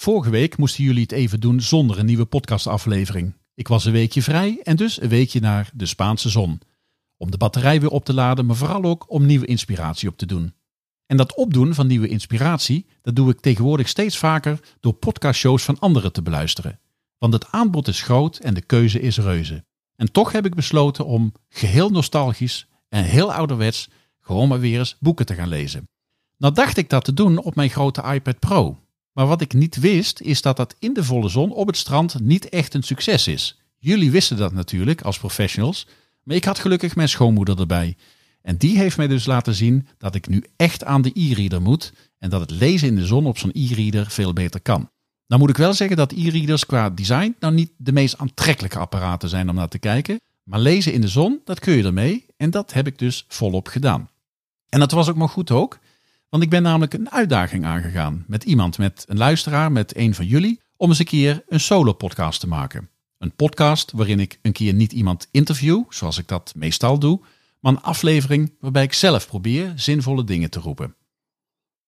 Vorige week moesten jullie het even doen zonder een nieuwe podcastaflevering. Ik was een weekje vrij en dus een weekje naar de Spaanse zon. Om de batterij weer op te laden, maar vooral ook om nieuwe inspiratie op te doen. En dat opdoen van nieuwe inspiratie, dat doe ik tegenwoordig steeds vaker door podcastshows van anderen te beluisteren. Want het aanbod is groot en de keuze is reuze. En toch heb ik besloten om geheel nostalgisch en heel ouderwets gewoon maar weer eens boeken te gaan lezen. Nou dacht ik dat te doen op mijn grote iPad Pro. Maar wat ik niet wist is dat dat in de volle zon op het strand niet echt een succes is. Jullie wisten dat natuurlijk als professionals, maar ik had gelukkig mijn schoonmoeder erbij. En die heeft mij dus laten zien dat ik nu echt aan de e-reader moet en dat het lezen in de zon op zo'n e-reader veel beter kan. Nou moet ik wel zeggen dat e-readers qua design nou niet de meest aantrekkelijke apparaten zijn om naar te kijken. Maar lezen in de zon, dat kun je ermee. En dat heb ik dus volop gedaan. En dat was ook maar goed ook. Want ik ben namelijk een uitdaging aangegaan met iemand, met een luisteraar, met een van jullie, om eens een keer een solo podcast te maken. Een podcast waarin ik een keer niet iemand interview, zoals ik dat meestal doe, maar een aflevering waarbij ik zelf probeer zinvolle dingen te roepen.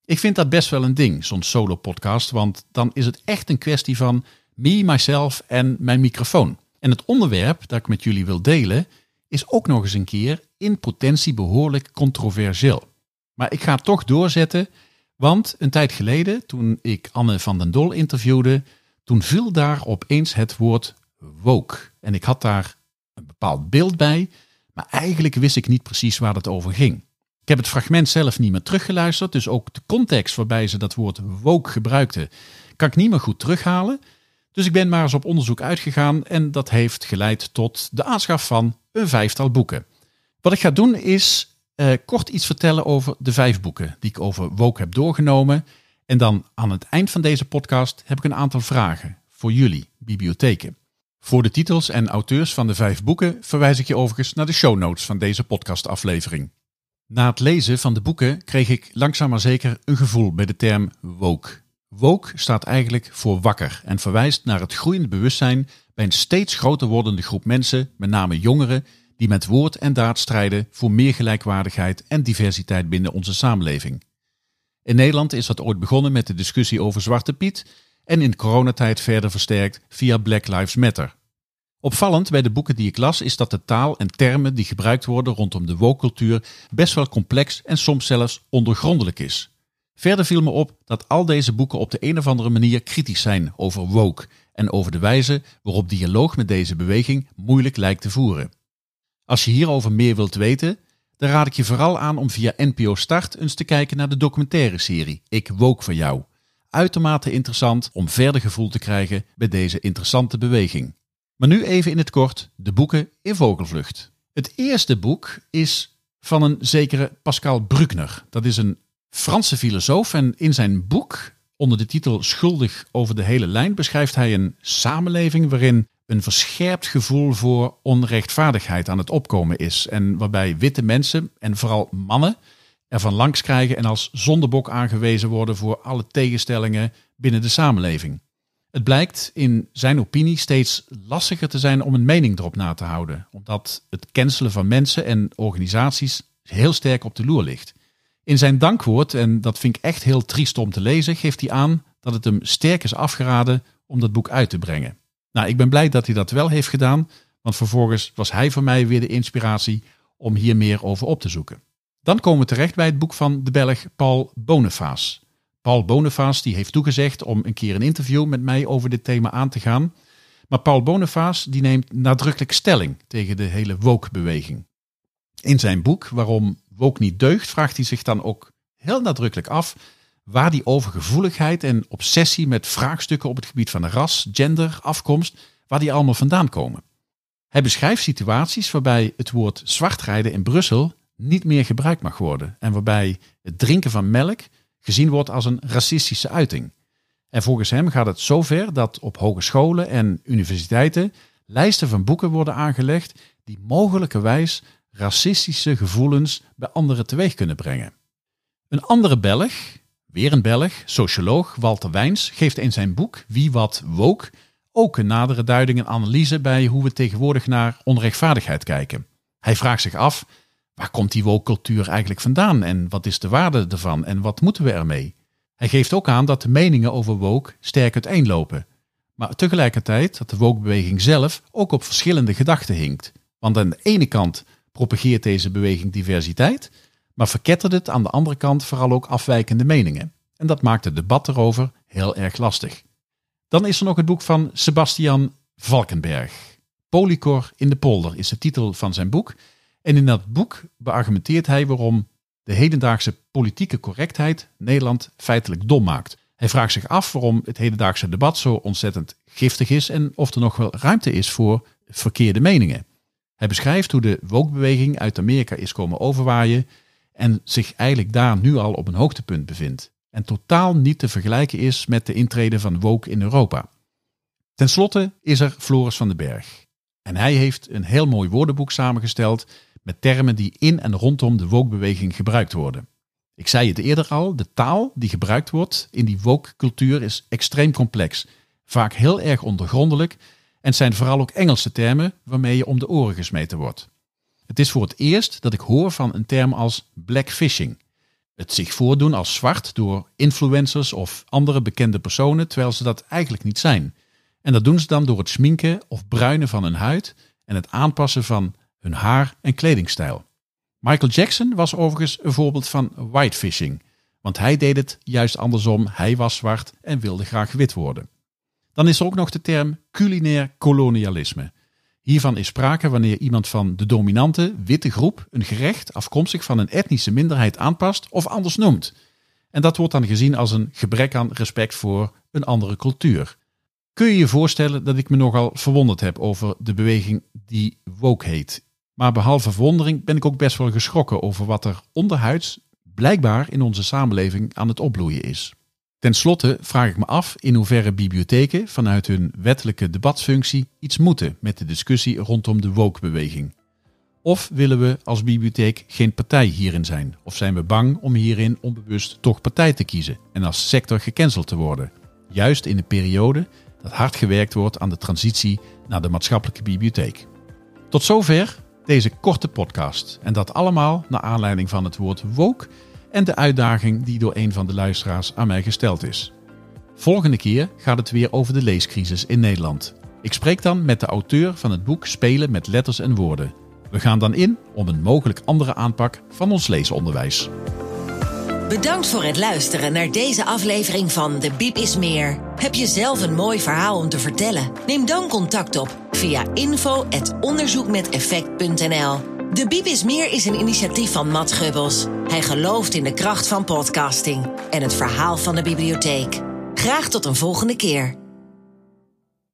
Ik vind dat best wel een ding, zo'n solo podcast, want dan is het echt een kwestie van me, myself en mijn microfoon. En het onderwerp dat ik met jullie wil delen is ook nog eens een keer in potentie behoorlijk controversieel. Maar ik ga toch doorzetten, want een tijd geleden, toen ik Anne van den Dol interviewde, toen viel daar opeens het woord woke. En ik had daar een bepaald beeld bij, maar eigenlijk wist ik niet precies waar het over ging. Ik heb het fragment zelf niet meer teruggeluisterd, dus ook de context waarbij ze dat woord woke gebruikten, kan ik niet meer goed terughalen. Dus ik ben maar eens op onderzoek uitgegaan en dat heeft geleid tot de aanschaf van een vijftal boeken. Wat ik ga doen is uh, kort iets vertellen over de vijf boeken die ik over woke heb doorgenomen. En dan aan het eind van deze podcast heb ik een aantal vragen voor jullie, bibliotheken. Voor de titels en auteurs van de vijf boeken verwijs ik je overigens naar de show notes van deze podcastaflevering. Na het lezen van de boeken kreeg ik langzaam maar zeker een gevoel bij de term woke. Woke staat eigenlijk voor wakker en verwijst naar het groeiende bewustzijn bij een steeds groter wordende groep mensen, met name jongeren, die met woord en daad strijden voor meer gelijkwaardigheid en diversiteit binnen onze samenleving. In Nederland is dat ooit begonnen met de discussie over Zwarte Piet en in coronatijd verder versterkt via Black Lives Matter. Opvallend bij de boeken die ik las is dat de taal en termen die gebruikt worden rondom de woke-cultuur best wel complex en soms zelfs ondergrondelijk is. Verder viel me op dat al deze boeken op de een of andere manier kritisch zijn over woke en over de wijze waarop dialoog met deze beweging moeilijk lijkt te voeren. Als je hierover meer wilt weten, dan raad ik je vooral aan om via NPO Start eens te kijken naar de documentaire serie Ik Wook van jou. Uitermate interessant om verder gevoel te krijgen bij deze interessante beweging. Maar nu even in het kort de boeken in vogelvlucht. Het eerste boek is van een zekere Pascal Bruckner. Dat is een Franse filosoof en in zijn boek onder de titel Schuldig over de hele lijn beschrijft hij een samenleving waarin een verscherpt gevoel voor onrechtvaardigheid aan het opkomen is. En waarbij witte mensen, en vooral mannen, ervan langs krijgen en als zondebok aangewezen worden voor alle tegenstellingen binnen de samenleving. Het blijkt in zijn opinie steeds lastiger te zijn om een mening erop na te houden, omdat het cancelen van mensen en organisaties heel sterk op de loer ligt. In zijn dankwoord, en dat vind ik echt heel triest om te lezen, geeft hij aan dat het hem sterk is afgeraden om dat boek uit te brengen. Nou, ik ben blij dat hij dat wel heeft gedaan, want vervolgens was hij voor mij weer de inspiratie om hier meer over op te zoeken. Dan komen we terecht bij het boek van de Belg Paul Boniface. Paul Boniface die heeft toegezegd om een keer een interview met mij over dit thema aan te gaan. Maar Paul Boniface die neemt nadrukkelijk stelling tegen de hele woke-beweging. In zijn boek Waarom woke niet deugt vraagt hij zich dan ook heel nadrukkelijk af waar die overgevoeligheid en obsessie met vraagstukken op het gebied van ras, gender, afkomst, waar die allemaal vandaan komen. Hij beschrijft situaties waarbij het woord zwartrijden in Brussel niet meer gebruikt mag worden en waarbij het drinken van melk gezien wordt als een racistische uiting. En volgens hem gaat het zover dat op hogescholen en universiteiten lijsten van boeken worden aangelegd die mogelijkerwijs racistische gevoelens bij anderen teweeg kunnen brengen. Een andere Belg, weer een Belg, socioloog Walter Wijns, geeft in zijn boek Wie wat woke ook een nadere duiding en analyse bij hoe we tegenwoordig naar onrechtvaardigheid kijken. Hij vraagt zich af, waar komt die woke cultuur eigenlijk vandaan en wat is de waarde ervan en wat moeten we ermee? Hij geeft ook aan dat de meningen over woke sterk uiteenlopen. Maar tegelijkertijd dat de woke-beweging zelf ook op verschillende gedachten hinkt. Want aan de ene kant propageert deze beweging diversiteit, maar verkettert het aan de andere kant vooral ook afwijkende meningen. En dat maakt het debat erover heel erg lastig. Dan is er nog het boek van Sebastian Valkenberg. Polycor in de polder is de titel van zijn boek. En in dat boek beargumenteert hij waarom de hedendaagse politieke correctheid Nederland feitelijk dom maakt. Hij vraagt zich af waarom het hedendaagse debat zo ontzettend giftig is en of er nog wel ruimte is voor verkeerde meningen. Hij beschrijft hoe de woke-beweging uit Amerika is komen overwaaien en zich eigenlijk daar nu al op een hoogtepunt bevindt. En totaal niet te vergelijken is met de intrede van woke in Europa. Ten slotte is er Floris van den Berg. En hij heeft een heel mooi woordenboek samengesteld met termen die in en rondom de woke-beweging gebruikt worden. Ik zei het eerder al, de taal die gebruikt wordt in die woke-cultuur is extreem complex, vaak heel erg ondergrondelijk en zijn vooral ook Engelse termen waarmee je om de oren gesmeten wordt. Het is voor het eerst dat ik hoor van een term als blackfishing. Het zich voordoen als zwart door influencers of andere bekende personen terwijl ze dat eigenlijk niet zijn. En dat doen ze dan door het sminken of bruinen van hun huid en het aanpassen van hun haar en kledingstijl. Michael Jackson was overigens een voorbeeld van whitefishing, want hij deed het juist andersom. Hij was zwart en wilde graag wit worden. Dan is er ook nog de term culinair kolonialisme. Hiervan is sprake wanneer iemand van de dominante witte groep een gerecht afkomstig van een etnische minderheid aanpast of anders noemt. En dat wordt dan gezien als een gebrek aan respect voor een andere cultuur. Kun je je voorstellen dat ik me nogal verwonderd heb over de beweging die woke heet? Maar behalve verwondering ben ik ook best wel geschrokken over wat er onderhuids blijkbaar in onze samenleving aan het opbloeien is. Ten slotte vraag ik me af in hoeverre bibliotheken vanuit hun wettelijke debatfunctie iets moeten met de discussie rondom de woke-beweging. Of willen we als bibliotheek geen partij hierin zijn? Of zijn we bang om hierin onbewust toch partij te kiezen en als sector gecanceld te worden? Juist in een periode dat hard gewerkt wordt aan de transitie naar de maatschappelijke bibliotheek. Tot zover deze korte podcast. En dat allemaal naar aanleiding van het woord woke en de uitdaging die door een van de luisteraars aan mij gesteld is. Volgende keer gaat het weer over de leescrisis in Nederland. Ik spreek dan met de auteur van het boek Spelen met letters en woorden. We gaan dan in om een mogelijk andere aanpak van ons leesonderwijs. Bedankt voor het luisteren naar deze aflevering van De Biep is Meer. Heb je zelf een mooi verhaal om te vertellen? Neem dan contact op via info.onderzoekmeteffect.nl De Biep is Meer is een initiatief van Matt Gubbels. Hij gelooft in de kracht van podcasting en het verhaal van de bibliotheek. Graag tot een volgende keer.